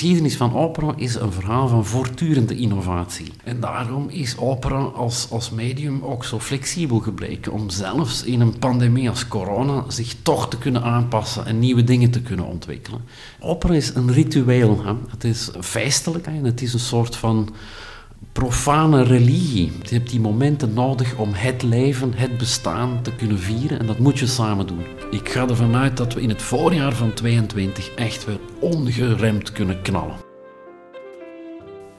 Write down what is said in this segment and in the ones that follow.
De geschiedenis van opera is een verhaal van voortdurende innovatie. En daarom is opera als, als medium ook zo flexibel gebleken om zelfs in een pandemie als corona zich toch te kunnen aanpassen en nieuwe dingen te kunnen ontwikkelen. Opera is een ritueel. Hè? Het is feestelijk en het is een soort van profane religie. Je hebt die momenten nodig om het leven, het bestaan te kunnen vieren en dat moet je samen doen. Ik ga ervan uit dat we in het voorjaar van 22 echt weer ongeremd kunnen knallen.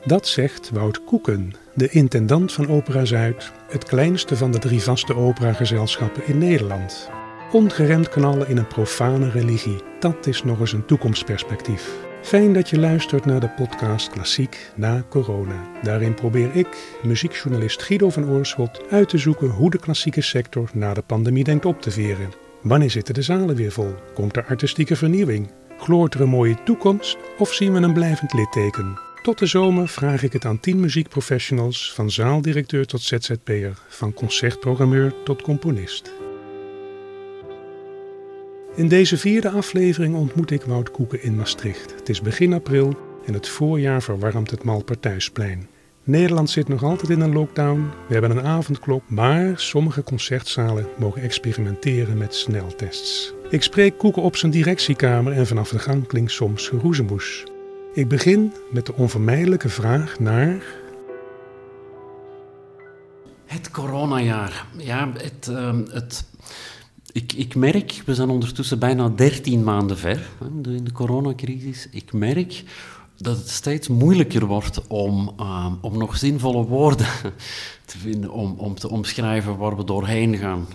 Dat zegt Wout Koeken, de intendant van Opera Zuid, het kleinste van de drie vaste operagezelschappen in Nederland. Ongeremd knallen in een profane religie, dat is nog eens een toekomstperspectief. Fijn dat je luistert naar de podcast Klassiek na corona. Daarin probeer ik, muziekjournalist Guido van Oorschot, uit te zoeken hoe de klassieke sector na de pandemie denkt op te veren. Wanneer zitten de zalen weer vol? Komt er artistieke vernieuwing? Gloort er een mooie toekomst of zien we een blijvend litteken? Tot de zomer vraag ik het aan tien muziekprofessionals, van zaaldirecteur tot ZZP'er, van concertprogrammeur tot componist. In deze vierde aflevering ontmoet ik Wout Koeken in Maastricht. Het is begin april en het voorjaar verwarmt het Malparthuisplein. Nederland zit nog altijd in een lockdown. We hebben een avondklok, maar sommige concertzalen mogen experimenteren met sneltests. Ik spreek Koeken op zijn directiekamer en vanaf de gang klinkt soms geroezemoes. Ik begin met de onvermijdelijke vraag naar. Het coronajaar. Ja, het, uh, het ik, ik merk, we zijn ondertussen bijna 13 maanden ver in de coronacrisis. Ik merk dat het steeds moeilijker wordt om, um, om nog zinvolle woorden te vinden, om, om te omschrijven waar we doorheen gaan.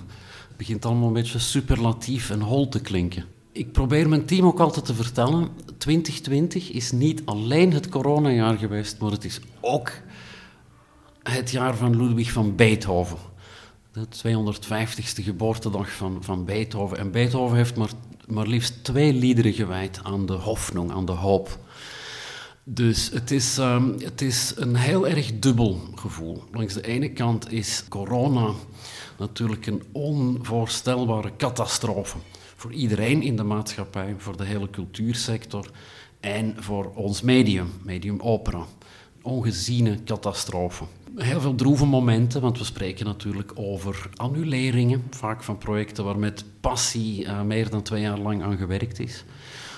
Het begint allemaal een beetje superlatief en hol te klinken. Ik probeer mijn team ook altijd te vertellen, 2020 is niet alleen het coronajaar geweest, maar het is ook het jaar van Ludwig van Beethoven de 250ste geboortedag van, van Beethoven. En Beethoven heeft maar, maar liefst twee liederen gewijd aan de hoffnung, aan de hoop. Dus het is, um, het is een heel erg dubbel gevoel. Langs de ene kant is corona natuurlijk een onvoorstelbare catastrofe. Voor iedereen in de maatschappij, voor de hele cultuursector en voor ons medium, medium opera. Ongeziene catastrofe heel veel droeve momenten, want we spreken natuurlijk over annuleringen, vaak van projecten waar met passie uh, meer dan twee jaar lang aan gewerkt is.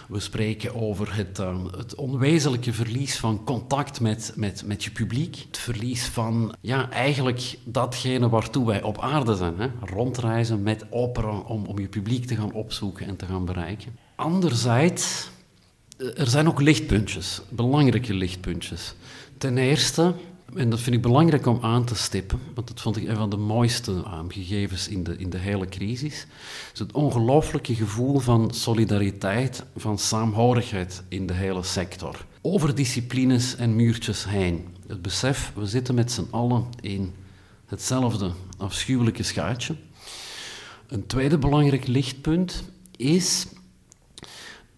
We spreken over het, uh, het onwezenlijke verlies van contact met, met, met je publiek. Het verlies van ja, eigenlijk datgene waartoe wij op aarde zijn. Hè? Rondreizen met opera om, om je publiek te gaan opzoeken en te gaan bereiken. Anderzijds, eh, er zijn ook lichtpuntjes, belangrijke lichtpuntjes. Ten eerste, en dat vind ik belangrijk om aan te stippen, want dat vond ik een van de mooiste uh, gegevens in de, in de hele crisis. is het ongelooflijke gevoel van solidariteit, van saamhorigheid in de hele sector. Over disciplines en muurtjes heen. Het besef, we zitten met z'n allen in hetzelfde afschuwelijke schuitje. Een tweede belangrijk lichtpunt is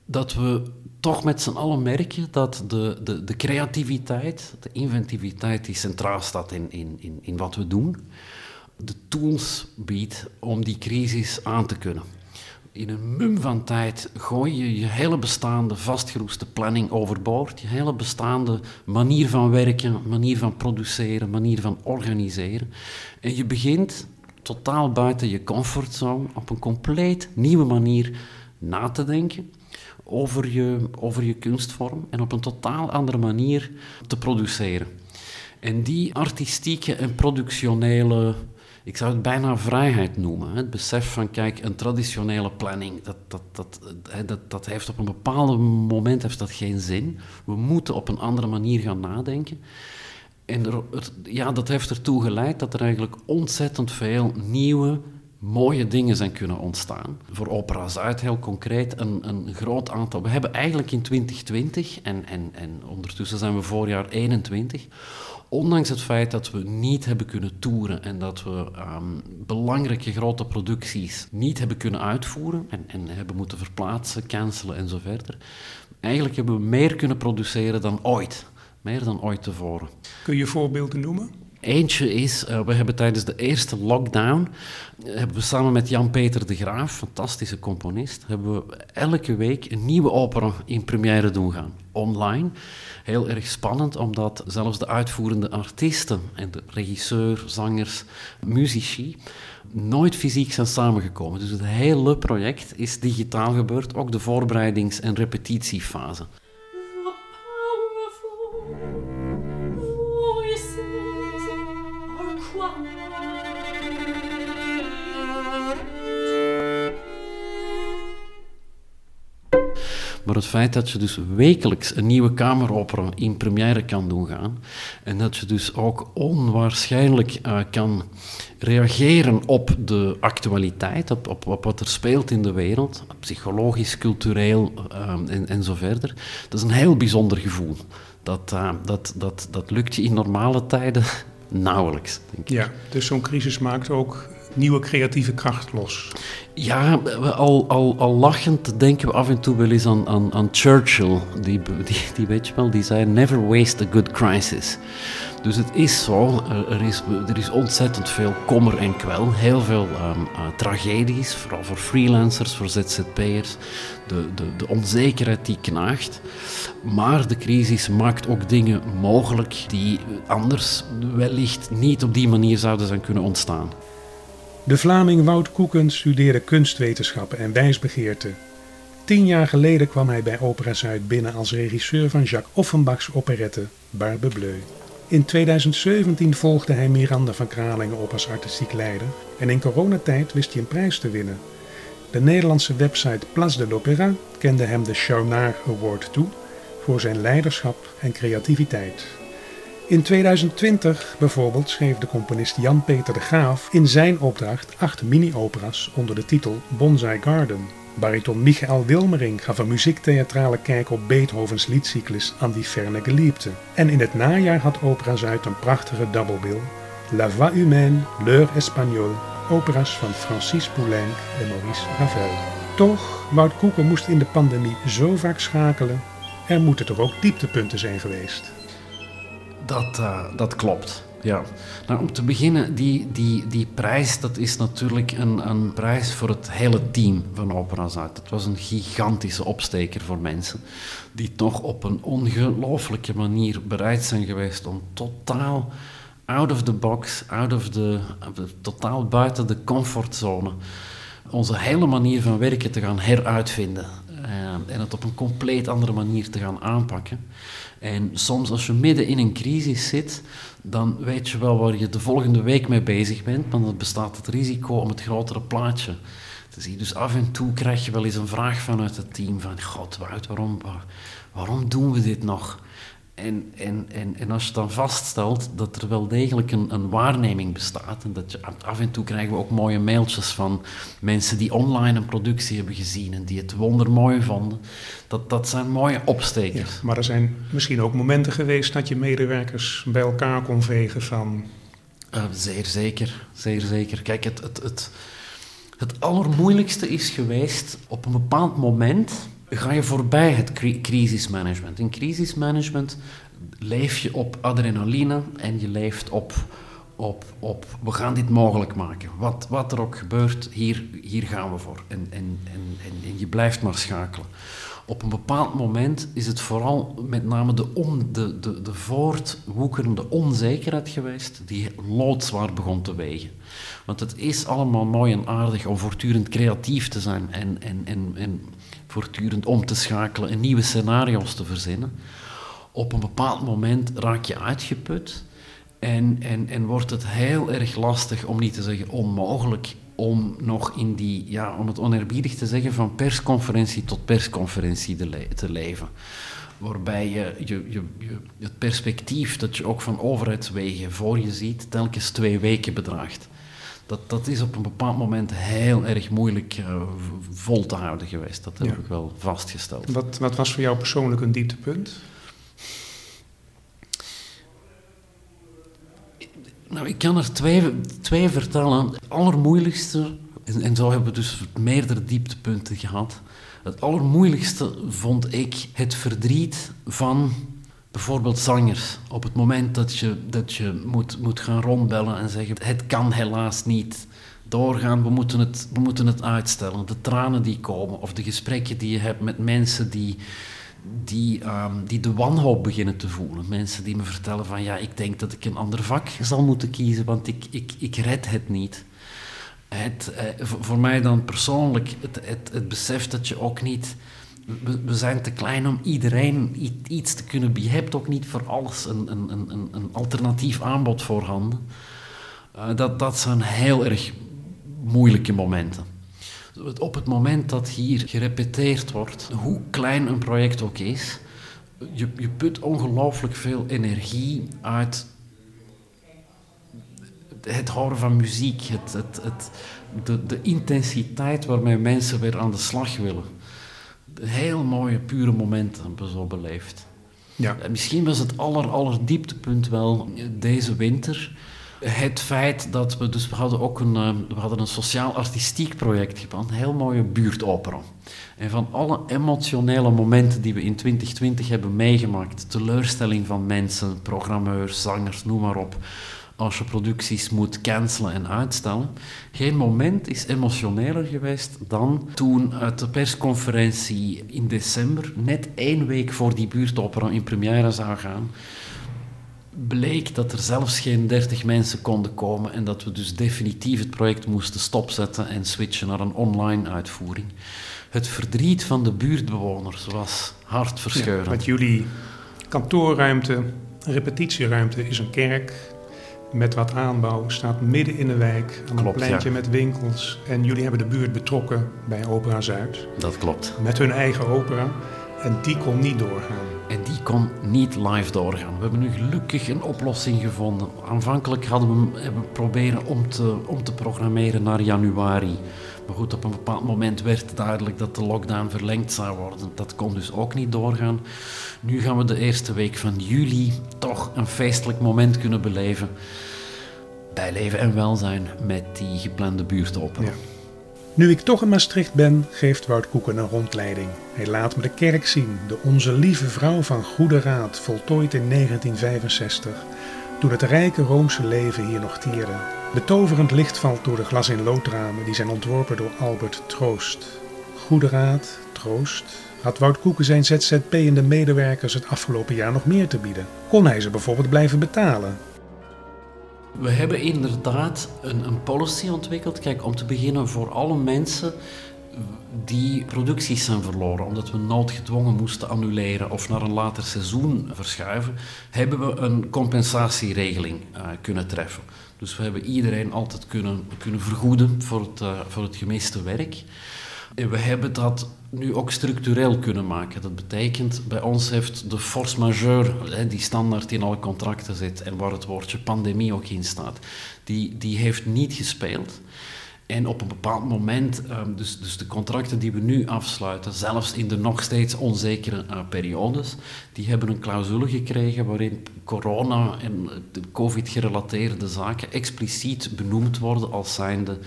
dat we toch met z'n allen merken dat de, de, de creativiteit, de inventiviteit die centraal staat in, in, in, in wat we doen, de tools biedt om die crisis aan te kunnen. In een mum van tijd gooi je je hele bestaande vastgeroeste planning overboord, je hele bestaande manier van werken, manier van produceren, manier van organiseren. En je begint totaal buiten je comfortzone op een compleet nieuwe manier na te denken over je, over je kunstvorm en op een totaal andere manier te produceren. En die artistieke en productionele, ik zou het bijna vrijheid noemen. Het besef van, kijk, een traditionele planning, dat, dat, dat, dat, dat heeft op een bepaald moment heeft dat geen zin. We moeten op een andere manier gaan nadenken. En ja, dat heeft ertoe geleid dat er eigenlijk ontzettend veel nieuwe mooie dingen zijn kunnen ontstaan. Voor Opera Zuid heel concreet een, een groot aantal. We hebben eigenlijk in 2020, en, en, en ondertussen zijn we voorjaar 21, ondanks het feit dat we niet hebben kunnen toeren en dat we um, belangrijke grote producties niet hebben kunnen uitvoeren en, en hebben moeten verplaatsen, cancelen en zo verder, eigenlijk hebben we meer kunnen produceren dan ooit. Meer dan ooit tevoren. Kun je voorbeelden noemen? Eentje is, uh, we hebben tijdens de eerste lockdown, uh, hebben we samen met Jan-Peter de Graaf, fantastische componist, hebben we elke week een nieuwe opera in première doen gaan, online. Heel erg spannend, omdat zelfs de uitvoerende artiesten en de regisseur, zangers, muzici nooit fysiek zijn samengekomen. Dus het hele project is digitaal gebeurd, ook de voorbereidings- en repetitiefase. Maar het feit dat je dus wekelijks een nieuwe kameropera in première kan doen gaan en dat je dus ook onwaarschijnlijk uh, kan reageren op de actualiteit, op, op, op, wat er speelt in de wereld, psychologisch, cultureel uh, en, en zo verder, dat is een heel bijzonder gevoel. Dat, uh, dat, dat, dat lukt je in normale tijden nauwelijks. Denk ik. Ja, dus zo'n crisis maakt ook nieuwe creatieve kracht los. Ja, al, al, al lachend denken we af en toe wel eens aan, aan, aan Churchill. Die, die, die, weet je wel, die zei: Never waste a good crisis. Dus het is zo, er is, er is ontzettend veel kommer en kwel, heel veel um, tragedies, vooral voor freelancers, voor ZZP'ers, de, de, de onzekerheid die knaagt. Maar de crisis maakt ook dingen mogelijk die anders wellicht niet op die manier zouden zijn kunnen ontstaan. De Vlaming Wout Koeken studeerde kunstwetenschappen en wijsbegeerte. Tien jaar geleden kwam hij bij Opera Zuid binnen als regisseur van Jacques Offenbachs operette Barbe Bleu. In 2017 volgde hij Miranda van Kralingen op als artistiek leider en in coronatijd wist hij een prijs te winnen. De Nederlandse website Place de l'Opéra kende hem de Charnard Award toe voor zijn leiderschap en creativiteit. In 2020 bijvoorbeeld schreef de componist Jan-Peter de Graaf in zijn opdracht acht mini-operas onder de titel Bonsai Garden. Bariton Michael Wilmering gaf een muziektheatrale kijk op Beethovens liedcyclus An die ferne Geliebte. En in het najaar had Opera Zuid een prachtige dubbelbill. La Voix Humaine, L'Heure Espagnole, operas van Francis Poulenc en Maurice Ravel. Toch, Wout Koeken moest in de pandemie zo vaak schakelen, er moeten toch ook dieptepunten zijn geweest. Dat, uh, dat klopt. Ja. Nou, om te beginnen, die, die, die prijs, dat is natuurlijk een, een prijs voor het hele team van Opera Zuid. Het was een gigantische opsteker voor mensen die toch op een ongelooflijke manier bereid zijn geweest om totaal out of the box, out of the, totaal buiten de comfortzone, onze hele manier van werken te gaan heruitvinden. Uh, en het op een compleet andere manier te gaan aanpakken. En soms als je midden in een crisis zit, dan weet je wel waar je de volgende week mee bezig bent, maar dan bestaat het risico om het grotere plaatje te zien. Dus af en toe krijg je wel eens een vraag vanuit het team van, god, waarom, waarom doen we dit nog? En, en, en, en als je dan vaststelt dat er wel degelijk een, een waarneming bestaat, en dat je af en toe krijgen we ook mooie mailtjes van mensen die online een productie hebben gezien en die het wondermooi vonden, dat, dat zijn mooie opstekers. Ja, maar er zijn misschien ook momenten geweest dat je medewerkers bij elkaar kon vegen van... Uh, zeer zeker, zeer zeker. Kijk, het, het, het, het allermoeilijkste is geweest op een bepaald moment ga je voorbij het crisismanagement. In crisismanagement leef je op adrenaline en je leeft op, op, op we gaan dit mogelijk maken. Wat, wat er ook gebeurt, hier, hier gaan we voor. En, en, en, en, je blijft maar schakelen. Op een bepaald moment is het vooral met name de, on, de, de, de voortwoekerende onzekerheid geweest die loodzwaar begon te wegen. Want het is allemaal mooi en aardig om voortdurend creatief te zijn en, en, en, en voortdurend om te schakelen en nieuwe scenario's te verzinnen. Op een bepaald moment raak je uitgeput en, en, en wordt het heel erg lastig, om niet te zeggen onmogelijk, om nog in die, ja, om het oneerbiedig te zeggen, van persconferentie tot persconferentie te, te leven. Waarbij je, je, je, het perspectief dat je ook van overheidswegen voor je ziet, telkens twee weken bedraagt dat, dat is op een bepaald moment heel erg moeilijk uh, vol te houden geweest. Dat heb ja. ik wel vastgesteld. Wat, wat was voor jou persoonlijk een dieptepunt? Nou, ik kan er twee, twee vertellen. Het allermoeilijkste, en, en zo hebben we dus meerdere dieptepunten gehad. Het allermoeilijkste vond ik het verdriet van Bijvoorbeeld zangers. Op het moment dat je, dat je moet, moet gaan rondbellen en zeggen: Het kan helaas niet doorgaan, we moeten, het, we moeten het uitstellen. De tranen die komen, of de gesprekken die je hebt met mensen die, die, ehm, die de wanhoop beginnen te voelen. Mensen die me vertellen: van ja, ik denk dat ik een ander vak zal moeten kiezen, want ik, ik, ik red het niet. Het, eh, voor mij dan persoonlijk het, het, het besef dat je ook niet we, zijn te klein om iedereen iets te kunnen bieden. Je hebt ook niet voor alles een, een, een, een alternatief aanbod voorhanden. Uh, dat, dat zijn heel erg moeilijke momenten. Op het moment dat hier gerepeteerd wordt, hoe klein een project ook is, je, je put ongelooflijk veel energie uit het horen van muziek, het, het, het, de, de intensiteit waarmee mensen weer aan de slag willen heel mooie, pure momenten hebben we zo beleefd. Ja. misschien was het aller, aller dieptepunt wel deze winter. Het feit dat we, dus we hadden ook een, eh, we hadden een sociaal-artistiek project gedaan, een heel mooie buurtopera. En van alle emotionele momenten die we in 2020 hebben meegemaakt, teleurstelling van mensen, programmeurs, zangers, noem maar op, als je producties moet cancelen en uitstellen. Geen moment is emotioneler geweest dan toen uit de persconferentie in december, net één week voor die buurtopera in première zou gaan, bleek dat er zelfs geen 30 mensen konden komen en dat we dus definitief het project moesten stopzetten en switchen naar een online uitvoering. Het verdriet van de buurtbewoners was hartverscheurend. Ja, met jullie kantoorruimte, repetitieruimte is een kerk, met wat aanbouw, staat midden in de wijk, aan een pleintje met winkels. En jullie hebben de buurt betrokken bij Opera Zuid. Dat klopt. Met hun eigen opera. En die kon niet doorgaan. En die kon niet live doorgaan. We hebben nu gelukkig een oplossing gevonden. Aanvankelijk hadden we, hebben proberen om te, om te programmeren naar januari. Maar goed, op een bepaald moment werd duidelijk dat de lockdown verlengd zou worden. Dat kon dus ook niet doorgaan. Nu gaan we de eerste week van juli toch een feestelijk moment kunnen beleven. Bij leven en welzijn met die geplande buurtopera. Nu ik toch in Maastricht ben, geeft Wout Koeken een rondleiding. Hij laat me de kerk zien, de Onze Lieve Vrouw van Goede Raad, voltooid in 1965, toen het rijke Roomse leven hier nog tierde. Betoverend licht valt door de glas in loodramen die zijn ontworpen door Albert Troost. Goede Raad, Troost, had Wout Koeken zijn ZZP-ende medewerkers het afgelopen jaar nog meer te bieden? Kon hij ze bijvoorbeeld blijven betalen? We hebben inderdaad een, een policy ontwikkeld. Kijk, om te beginnen voor alle mensen die producties zijn verloren, omdat we noodgedwongen moesten annuleren of naar een later seizoen verschuiven, hebben we een compensatieregeling uh, kunnen treffen. Dus we hebben iedereen altijd kunnen, kunnen vergoeden voor het, uh, voor het werk. En we hebben dat nu ook structureel kunnen maken. Dat betekent, bij ons heeft de force majeure, die standaard in alle contracten zit en waar het woordje pandemie ook in staat, die, die heeft niet gespeeld. En op een bepaald moment, ehm, dus, dus de contracten die we nu afsluiten, zelfs in de nog steeds onzekere uh, periodes, die hebben een clausule gekregen waarin corona en de covid-gerelateerde zaken expliciet benoemd worden als zijnde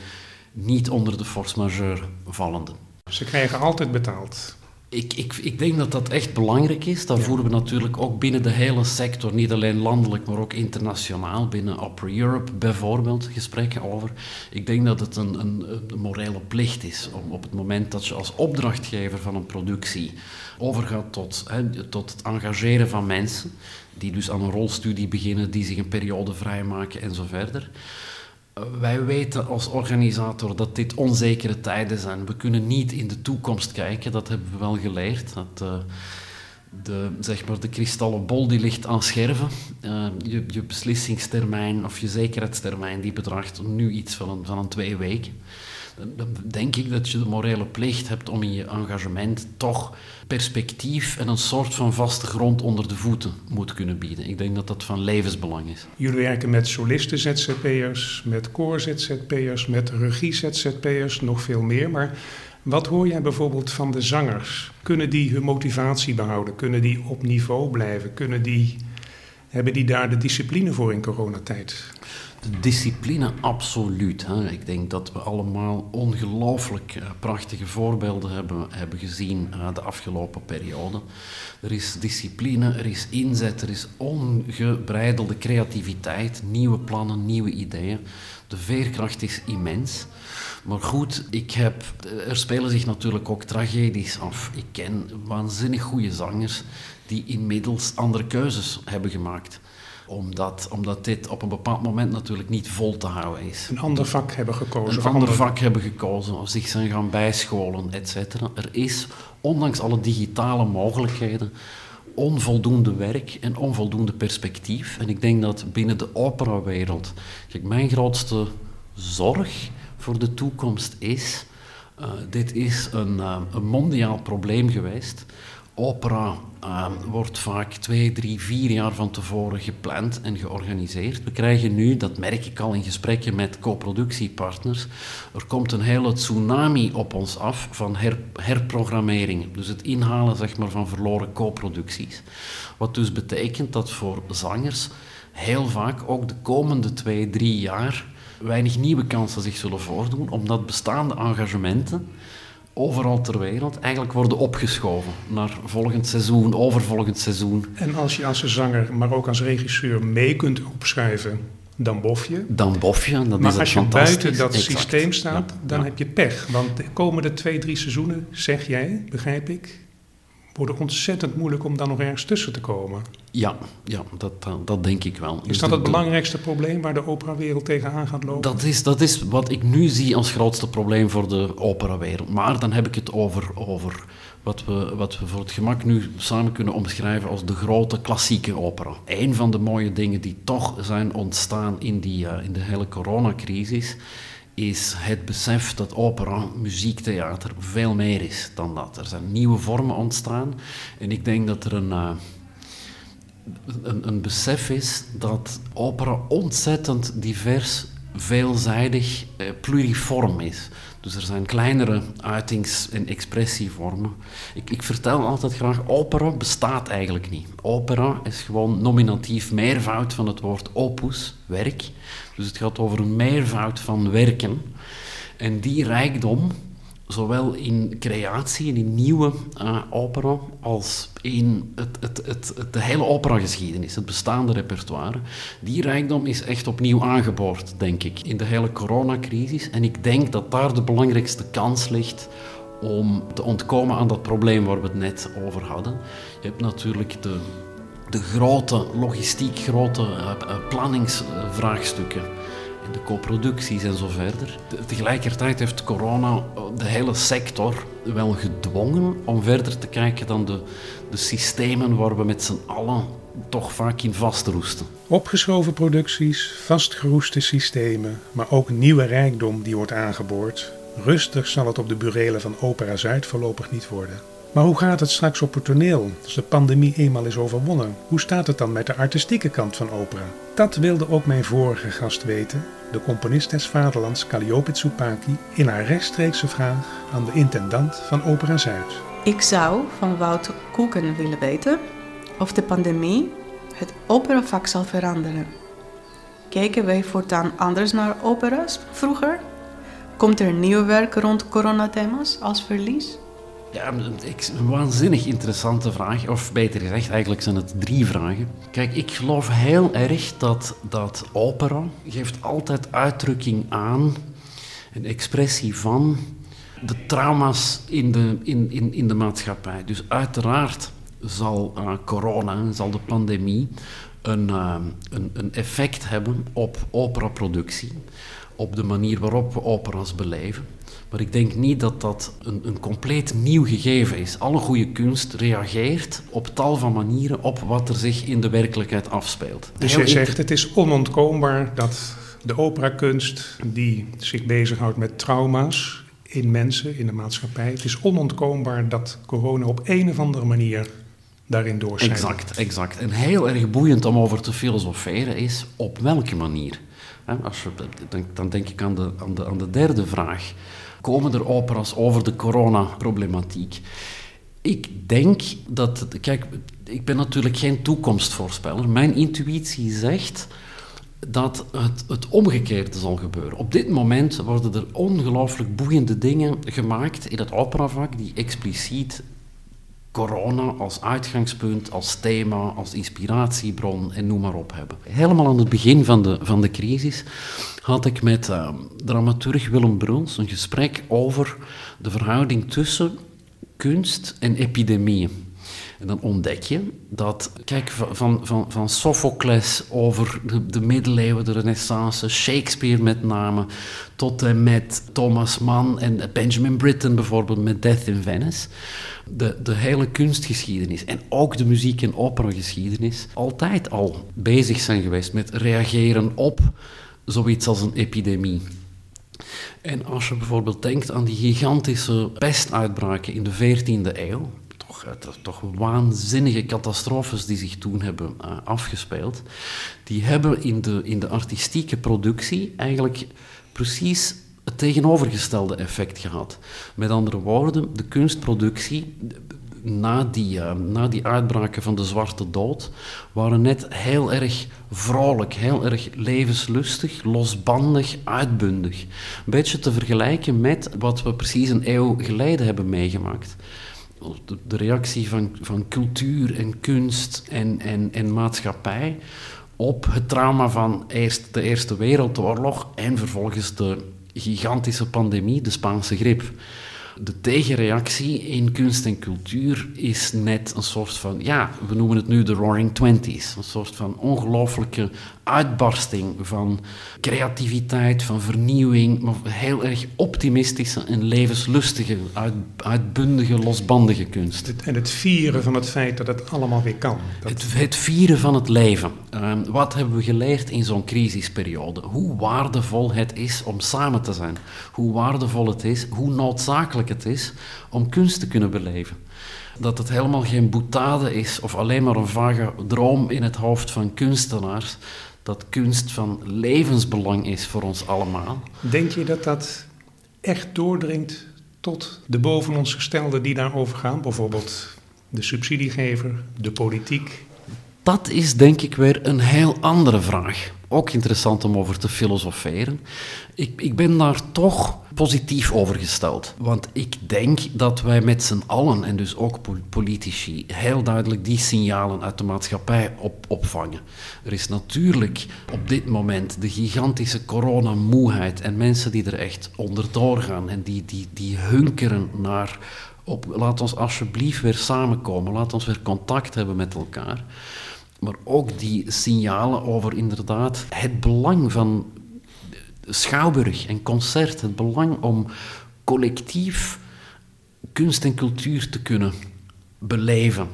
niet onder de force majeure vallende. Ze krijgen altijd betaald. Ik, ik, ik denk dat dat echt belangrijk is. Daar voeren we natuurlijk ook binnen de hele sector, niet alleen landelijk, maar ook internationaal, binnen Opera Europe bijvoorbeeld, gesprekken over. Ik denk dat het een, een, een morele plicht is om op het moment dat je als opdrachtgever van een productie overgaat tot, hè, tot het engageren van mensen, die dus aan een rolstudie beginnen, die zich een periode vrijmaken en zo verder wij weten als organisator dat dit onzekere tijden zijn. We kunnen niet in de toekomst kijken, dat hebben we wel geleerd. Dat, uh, de, zeg maar, de kristallen bol die ligt aan scherven. Uh, je, je beslissingstermijn of je zekerheidstermijn die bedraagt nu iets van van een twee weken dan denk ik dat je de morele plicht hebt om in je engagement toch perspectief en een soort van vaste grond onder de voeten moet kunnen bieden. Ik denk dat dat van levensbelang is. Jullie werken met solisten ZZP'ers, met koor ZZP'ers, met regie ZZP'ers, nog veel meer. Maar wat hoor jij bijvoorbeeld van de zangers? Kunnen die hun motivatie behouden? Kunnen die op niveau blijven? Kunnen die, hebben die daar de discipline voor in coronatijd? De discipline, absoluut. Hè. Ik denk dat we allemaal ongelooflijk uh, prachtige voorbeelden hebben, hebben gezien uh, de afgelopen periode. Er is discipline, er is inzet, er is ongebreidelde creativiteit, nieuwe plannen, nieuwe ideeën. De veerkracht is immens. Maar goed, ik heb, er spelen zich natuurlijk ook tragedies af. Ik ken waanzinnig goede zangers die inmiddels andere keuzes hebben gemaakt omdat, omdat dit op een bepaald moment natuurlijk niet vol te houden is. Een ander vak hebben gekozen. Een ander vak hebben gekozen, of zich zijn gaan bijscholen, et Er is, ondanks alle digitale mogelijkheden, onvoldoende werk en onvoldoende perspectief. En ik denk dat binnen de operawereld, kijk, mijn grootste zorg voor de toekomst is, uh, dit is een, uh, een mondiaal probleem geweest opera uh, wordt vaak twee, drie, vier jaar van tevoren gepland en georganiseerd. We krijgen nu, dat merk ik al in gesprekken met co-productiepartners, er komt een hele tsunami op ons af van her, herprogrammering. Dus het inhalen zeg maar, van verloren co-producties. Wat dus betekent dat voor zangers heel vaak ook de komende twee, drie jaar weinig nieuwe kansen zich zullen voordoen, omdat bestaande engagementen overal ter wereld eigenlijk worden opgeschoven naar volgend seizoen, overvolgend seizoen. En als je als zanger, maar ook als regisseur mee kunt opschrijven, dan bof je. Dan bof je, dat maar is als je buiten dat systeem staat, dan heb je pech. Want de komende twee, drie seizoenen, zeg jij, begrijp ik, worden ontzettend moeilijk om dan nog ergens tussen te komen. Ja, ja dat, dat, denk ik wel. Is dat het belangrijkste probleem waar de operawereld tegenaan gaat lopen? Dat is, dat is wat ik nu zie als grootste probleem voor de operawereld. Maar dan heb ik het over, over wat, we, wat we voor het gemak nu samen kunnen omschrijven als de grote klassieke opera. Een van de mooie dingen die toch zijn ontstaan in, die, uh, in de hele coronacrisis is het besef dat opera, muziektheater, veel meer is dan dat. Er zijn nieuwe vormen ontstaan en ik denk dat er een, uh, een, een, besef is dat opera ontzettend divers, veelzijdig, uh, pluriform is. Dus er zijn kleinere uitings- en expressievormen. Ik, ik, vertel altijd graag, opera bestaat eigenlijk niet. Opera is gewoon nominatief meervoud van het woord opus, werk. Dus het gaat over een meervoud van werken. En die rijkdom, zowel in creatie en in nieuwe uh, opera, als in het, het, het, de hele operageschiedenis, het bestaande repertoire, die rijkdom is echt opnieuw aangeboord, denk ik, in de hele coronacrisis. En ik denk dat daar de belangrijkste kans ligt om te ontkomen aan dat probleem waar we het net over hadden. Je hebt natuurlijk de de grote logistiek, grote uh, planningsvraagstukken. De co-producties en zo verder. tegelijkertijd heeft corona eh, de hele sector wel gedwongen om verder te kijken dan de, de systemen waar we met z'n allen toch vaak in vastroesten. Opgeschoven producties, vastgeroeste systemen, maar ook nieuwe rijkdom die wordt aangeboord. Rustig zal het op de burelen van Opera Zuid voorlopig niet worden. Maar hoe gaat het straks op het toneel als de pandemie eenmaal is overwonnen? Hoe staat het dan met de artistieke kant van opera? Dat wilde ook mijn vorige gast weten, de componist des vaderlands Calliope Tsupaki, in haar rechtstreekse vraag aan de intendant van Opera Zuid. Ik zou van Wout Koeken willen weten of de pandemie het operavak zal veranderen. Kijken wij voortaan anders naar opera's vroeger? Komt er nieuw werk rond coronathema's als verlies? Ja, een waanzinnig interessante vraag. Of beter gezegd, eigenlijk zijn het drie vragen. Kijk, ik geloof heel erg dat, dat opera geeft altijd uitdrukking aan, een expressie van de trauma's in de, in, in, in de maatschappij. Dus uiteraard zal uh, corona, zal de pandemie een, uh, een, een effect hebben op operaproductie, op de manier waarop we opera's beleven. Maar ik denk niet dat dat een, een compleet nieuw gegeven is. Alle goede kunst reageert op tal van manieren op wat er zich in de werkelijkheid afspeelt. Dus jij zegt het is onontkoombaar dat de operakunst die zich bezighoudt met trauma's in mensen, in de maatschappij, het is onontkoombaar dat corona op een of andere manier daarin doorschijnt. Exact, exact. En heel erg boeiend om over te filosoferen is op welke manier. Als je, dan, denk ik aan de, aan, de, aan de derde vraag komen er operas over de coronaproblematiek. Ik denk dat, kijk, ik ben natuurlijk geen toekomstvoorspeller. Mijn intuïtie zegt, dat het, het omgekeerde zal gebeuren. Op dit moment worden er ongelooflijk boeiende dingen gemaakt in het operavak die expliciet corona als uitgangspunt, als thema, als inspiratiebron en noem maar op hebben. Helemaal aan het begin van de, van de crisis had ik met uh, dramaturg Willem Bruns een gesprek over de verhouding tussen kunst en epidemie. En dan ontdek je dat, kijk, van, van, van Sophocles over de, de middeleeuwen, de renaissance, Shakespeare met name, tot en met Thomas Mann en Benjamin Britten bijvoorbeeld met Death in Venice. De, de hele kunstgeschiedenis en ook de muziek- en operageschiedenis altijd al bezig zijn geweest met reageren op zoiets als een epidemie. En als je bijvoorbeeld denkt aan die gigantische pestuitbraken in de 14e eeuw, toch, eh, toch waanzinnige catastrofes die zich toen hebben uh, afgespeeld, die hebben in de, in de artistieke productie eigenlijk precies het tegenovergestelde effect gehad. Met andere woorden, de kunstproductie na die, uh, na die uitbraken van de Zwarte Dood waren net heel erg vrolijk, heel erg levenslustig, losbandig, uitbundig. Een beetje te vergelijken met wat we precies een eeuw geleden hebben meegemaakt. De, de reactie van, van cultuur en kunst en, en, en maatschappij op het trauma van eerst de Eerste Wereldoorlog en vervolgens de gigantische pandemie, de Spaanse griep. De tegenreactie in kunst en cultuur is net een soort van, ja, we noemen het nu de Roaring Twenties. Een soort van ongelooflijke uitbarsting van creativiteit, van vernieuwing, maar heel erg optimistische en levenslustige, uit, uitbundige, losbandige kunst. En het vieren van het feit dat het allemaal weer kan. Dat... Het, het, vieren van het leven. Um, wat hebben we geleerd in zo'n crisisperiode? Hoe waardevol het is om samen te zijn. Hoe waardevol het is, hoe noodzakelijk het is om kunst te kunnen beleven. Dat het helemaal geen boetade is of alleen maar een vage droom in het hoofd van kunstenaars. Dat kunst van levensbelang is voor ons allemaal. Denk je dat dat echt doordringt tot de boven ons gestelden die daarover gaan? Bijvoorbeeld de subsidiegever, de politiek? Dat is denk ik weer een heel andere vraag. Ook interessant om over te filosoferen. Ik, ik ben daar toch positief over gesteld. Want ik denk dat wij met z'n allen, en dus ook politici, heel duidelijk die signalen uit de maatschappij op, opvangen. Er is natuurlijk op dit moment de gigantische coronamoeheid en mensen die er echt onderdoor gaan en die, die, die hunkeren naar op, laat ons alsjeblieft weer samenkomen, laat ons weer contact hebben met elkaar. Maar ook die signalen over inderdaad het belang van schouwburg en concert, het belang om collectief kunst en cultuur te kunnen beleven.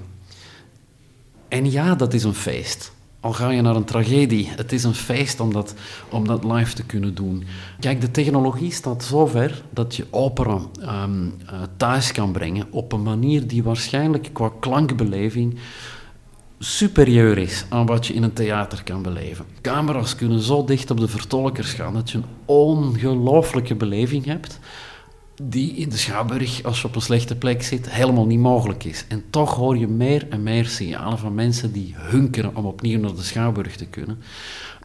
En ja, dat is een feest. Al ga je naar een tragedie, het is een feest om dat, om dat live te kunnen doen. Kijk, de technologie staat zo ver dat je opera um, uh, thuis kan brengen op een manier die waarschijnlijk qua klankbeleving superieur is aan wat je in een theater kan beleven. Camera's kunnen zo dicht op de vertolkers gaan dat je een ongelooflijke beleving hebt die in de Schouwburg, als je op een slechte plek zit, helemaal niet mogelijk is. En toch hoor je meer en meer signalen van mensen die hunkeren om opnieuw naar de Schouwburg te kunnen.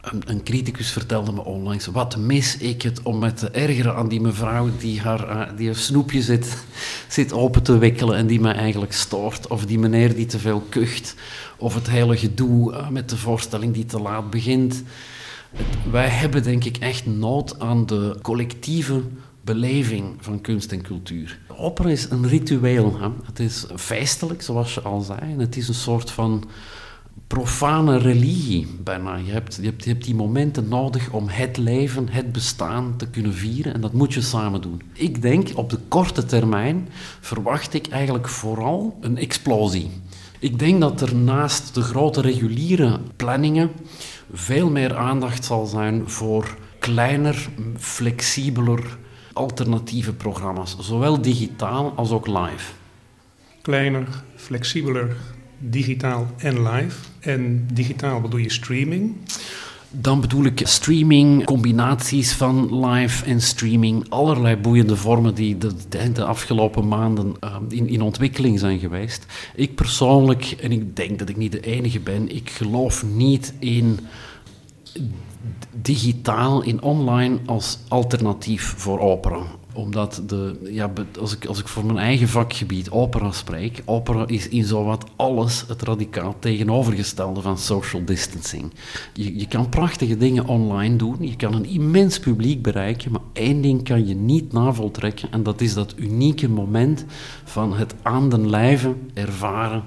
Een, een criticus vertelde me onlangs, wat mis ik het om met te ergeren aan die mevrouw die haar, uh, die haar snoepje zit, zit open te wikkelen en die mij eigenlijk stoort. Of die meneer die te veel kucht. Of het hele gedoe uh, met de voorstelling die te laat begint. Wij hebben denk ik echt nood aan de collectieve beleving van kunst en cultuur. Opera is een ritueel. Hè? Het is feestelijk, zoals je al zei. Het is een soort van profane religie bijna. Je, hebt, je hebt die momenten nodig om het leven, het bestaan te kunnen vieren. En dat moet je samen doen. Ik denk, op de korte termijn verwacht ik eigenlijk vooral een explosie. Ik denk dat er naast de grote reguliere planningen veel meer aandacht zal zijn voor kleiner, flexibeler alternatieve programma's, zowel digitaal als ook live. Kleiner, flexibeler, digitaal en live. En digitaal bedoel je streaming? Dan bedoel ik streaming, combinaties van live en streaming, allerlei boeiende vormen die de, de, afgelopen maanden uh, in, in ontwikkeling zijn geweest. Ik persoonlijk, en ik denk dat ik niet de enige ben, ik geloof niet in digitaal in online als alternatief voor opera omdat de, ja, als, ik, als ik voor mijn eigen vakgebied opera spreek, opera is in zowat alles het radicaal tegenovergestelde van social distancing. Je, je kan prachtige dingen online doen, je kan een immens publiek bereiken, maar één ding kan je niet navoltrekken en dat is dat unieke moment van het aan den lijve ervaren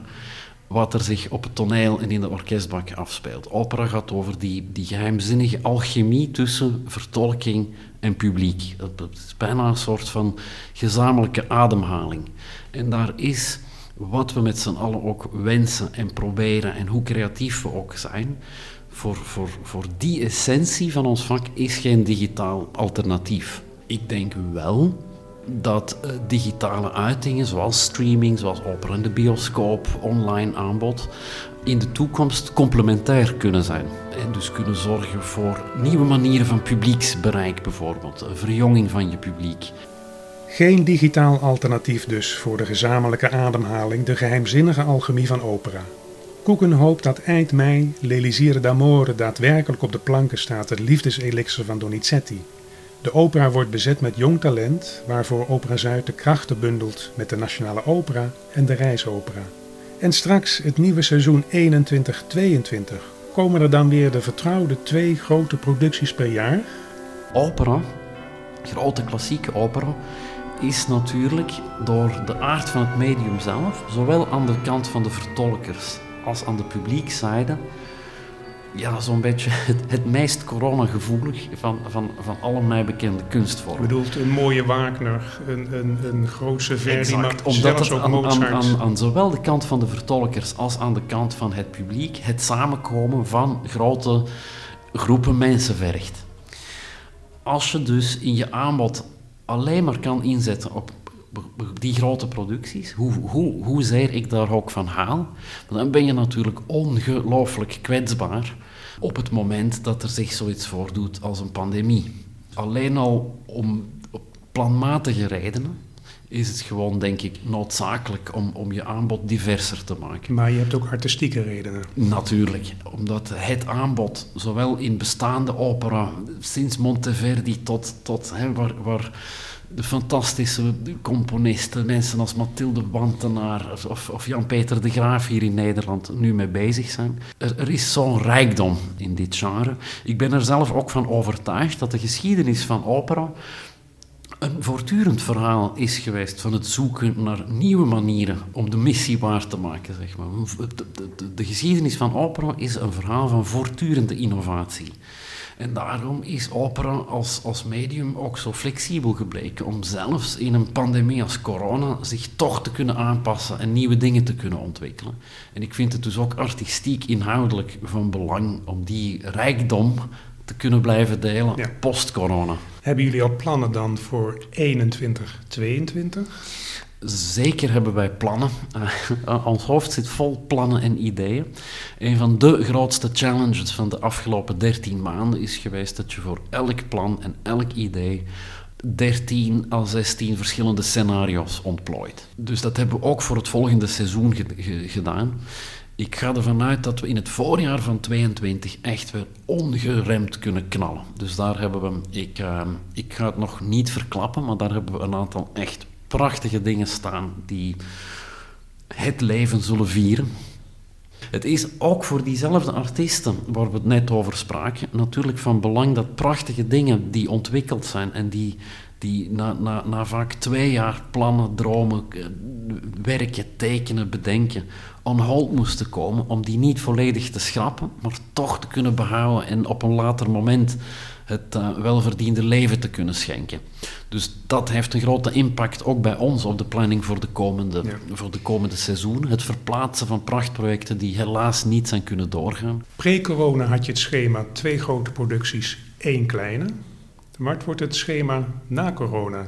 wat er zich op het toneel en in de orkestbak afspeelt. Opera gaat over die, die geheimzinnige alchemie tussen vertolking en publiek. Het is bijna een soort van gezamenlijke ademhaling. En daar is wat we met z'n allen ook wensen en proberen en hoe creatief we ook zijn. Voor, voor, voor die essentie van ons vak is geen digitaal alternatief. Ik denk wel dat uh, digitale uitingen zoals streaming, zoals opera in de bioscoop, online aanbod, in de toekomst complementair kunnen zijn. En dus kunnen zorgen voor nieuwe manieren van publieksbereik bijvoorbeeld, een verjonging van je publiek. Geen digitaal alternatief dus voor de gezamenlijke ademhaling, de geheimzinnige alchemie van opera. Koeken hoopt dat eind mei L'Elisire d'Amore daadwerkelijk op de planken staat, het liefdeselixer van Donizetti. De opera wordt bezet met jong talent, waarvoor Opera Zuid de krachten bundelt met de Nationale Opera en de Reisopera. En straks het nieuwe seizoen 21-22 komen er dan weer de vertrouwde twee grote producties per jaar. Opera, grote klassieke opera, is natuurlijk door de aard van het medium zelf, zowel aan de kant van de vertolkers als aan de publiekzijde, ja, zo'n beetje het, het meest coronagevoelig van, van, van alle mij bekende kunstvormen. Je bedoelt een mooie Wagner, een, een, een grootse Verdi, maar omdat het aan, aan, aan, aan, zowel de kant van de vertolkers als aan de kant van het publiek het samenkomen van grote groepen mensen vergt. Als je dus in je aanbod alleen maar kan inzetten op die grote producties, hoe, hoe, hoezeer ik daar ook van haal, dan ben je natuurlijk ongelooflijk kwetsbaar op het moment dat er zich zoiets voordoet als een pandemie. Alleen al om op planmatige redenen is het gewoon, denk ik, noodzakelijk om, om je aanbod diverser te maken. Maar je hebt ook artistieke redenen. Natuurlijk, omdat het aanbod, zowel in bestaande opera, sinds Monteverdi tot, tot hè, waar, waar de fantastische componisten, mensen als Mathilde Wantenaar of, of Jan-Peter de Graaf hier in Nederland nu mee bezig zijn. Er, is zo'n rijkdom in dit genre. Ik ben er zelf ook van overtuigd dat de geschiedenis van opera een voortdurend verhaal is geweest van het zoeken naar nieuwe manieren om de missie waar te maken. Zeg maar. de, de geschiedenis van opera is een verhaal van voortdurende innovatie. En daarom is opera als, als medium ook zo flexibel gebleken om zelfs in een pandemie als corona zich toch te kunnen aanpassen en nieuwe dingen te kunnen ontwikkelen. En ik vind het dus ook artistiek inhoudelijk van belang om die rijkdom te kunnen blijven delen post-corona. Hebben jullie al plannen dan voor 21, 22? Zeker hebben wij plannen. Uh, ons hoofd zit vol plannen en ideeën. Een van de grootste challenges van de afgelopen 13 maanden is geweest dat je voor elk plan en elk idee 13 à 16 verschillende scenario's ontplooit. Dus dat hebben we ook voor het volgende seizoen gedaan. Ik ga ervan uit dat we in het voorjaar van 22 echt weer ongeremd kunnen knallen. Dus daar hebben we, ik, uh, ik ga het nog niet verklappen, maar daar hebben we een aantal echt prachtige dingen staan die het leven zullen vieren. Het is ook voor diezelfde artiesten waar we het net over spraken, natuurlijk van belang dat prachtige dingen die ontwikkeld zijn en die, die na, na, na vaak twee jaar plannen, dromen, eh, werken, tekenen, bedenken, on hold moesten komen, om die niet volledig te schrappen, maar toch te kunnen behouden en op een later moment het uh, welverdiende leven te kunnen schenken. Dus dat heeft een grote impact ook bij ons op de planning voor de komende, voor de komende seizoen. Het verplaatsen van prachtprojecten die helaas niet zijn kunnen doorgaan. Pre-corona had je het schema twee grote producties, één kleine. Maar wordt het schema na corona?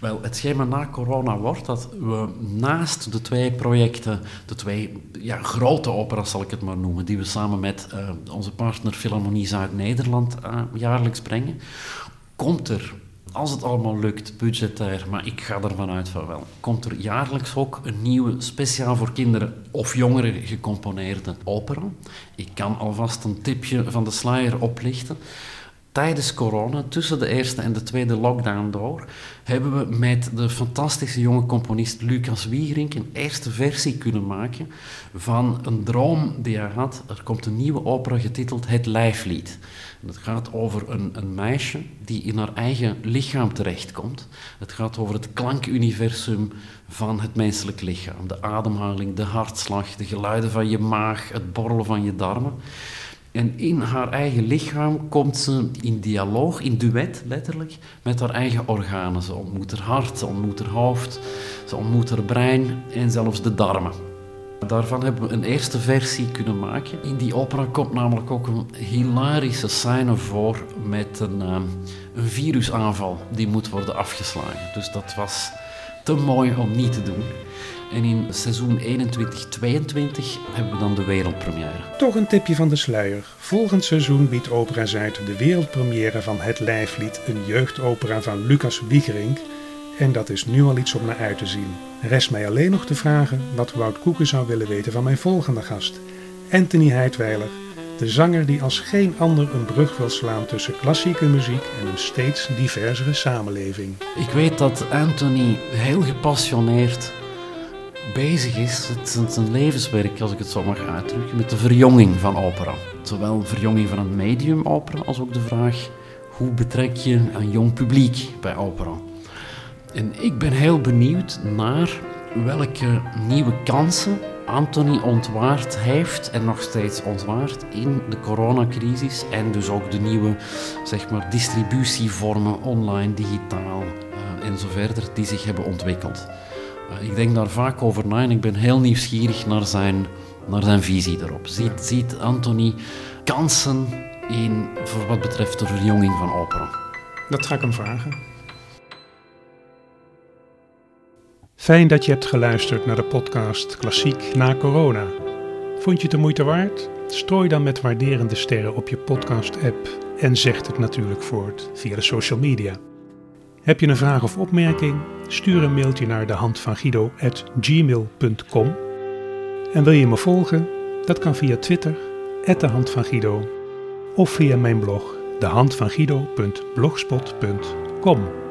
Wel, het schema na corona wordt dat we naast de twee projecten, de twee ja, grote operas zal ik het maar noemen, die we samen met uh, onze partner Philharmonie Zuid-Nederland uh, jaarlijks brengen, komt er als het allemaal lukt, budgetair, maar ik ga ervan uit van wel, komt er jaarlijks ook een nieuwe, speciaal voor kinderen of jongeren gecomponeerde opera. Ik kan alvast een tipje van de sluier oplichten tijdens corona, tussen de eerste en de tweede lockdown door, hebben we met de fantastische jonge componist Lucas Wiegerink een eerste versie kunnen maken van een droom die hij had. Er komt een nieuwe opera getiteld Het Lijflied. Het gaat over een, een meisje die in haar eigen lichaam terechtkomt. Het gaat over het klankuniversum van het menselijk lichaam. De ademhaling, de hartslag, de geluiden van je maag, het borrelen van je darmen. En in haar eigen lichaam komt ze in dialoog, in duet letterlijk, met haar eigen organen. Ze ontmoet haar hart, ze ontmoet haar hoofd, ze ontmoet haar brein en zelfs de darmen. Daarvan hebben we een eerste versie kunnen maken. In die opera komt namelijk ook een hilarische scène voor met een, um, een virusaanval die moet worden afgeslagen. Dus dat was te mooi om niet te doen. En in seizoen 21-22 hebben we dan de wereldpremière. Toch een tipje van de sluier. Volgend seizoen biedt Opera Zuid de wereldpremière van Het Lijflied, een jeugdopera van Lucas Wiegerink. En dat is nu al iets om naar uit te zien. Rest mij alleen nog te vragen wat Wout Koeken zou willen weten van mijn volgende gast. Anthony Heidweiler, de zanger die als geen ander een brug wil slaan tussen klassieke muziek en een steeds diversere samenleving. Ik weet dat Anthony heel gepassioneerd bezig is, het is levenswerk, als ik het zo mag uitdrukken, met de verjonging van opera. Zowel verjonging van het medium opera, als ook de vraag hoe betrek je een jong publiek bij opera. En ik ben heel benieuwd naar welke nieuwe kansen Anthony ontwaard heeft en nog steeds ontwaart in de coronacrisis en dus ook de nieuwe zeg maar, distributievormen online, digitaal uh, en zo verder die zich hebben ontwikkeld. Uh, ik denk daar vaak over na en ik ben heel nieuwsgierig naar zijn, naar zijn visie daarop. Ziet, ziet Anthony kansen in, voor wat betreft de verjonging van opera? Dat ga ik hem vragen. Fijn dat je hebt geluisterd naar de podcast Klassiek na corona. Vond je het de moeite waard? Strooi dan met waarderende sterren op je podcast-app en zeg het natuurlijk voort via de social media. Heb je een vraag of opmerking? Stuur een mailtje naar de. En wil je me volgen? Dat kan via Twitter de hand van Guido of via mijn blog dehandvanguido.blogspot.com.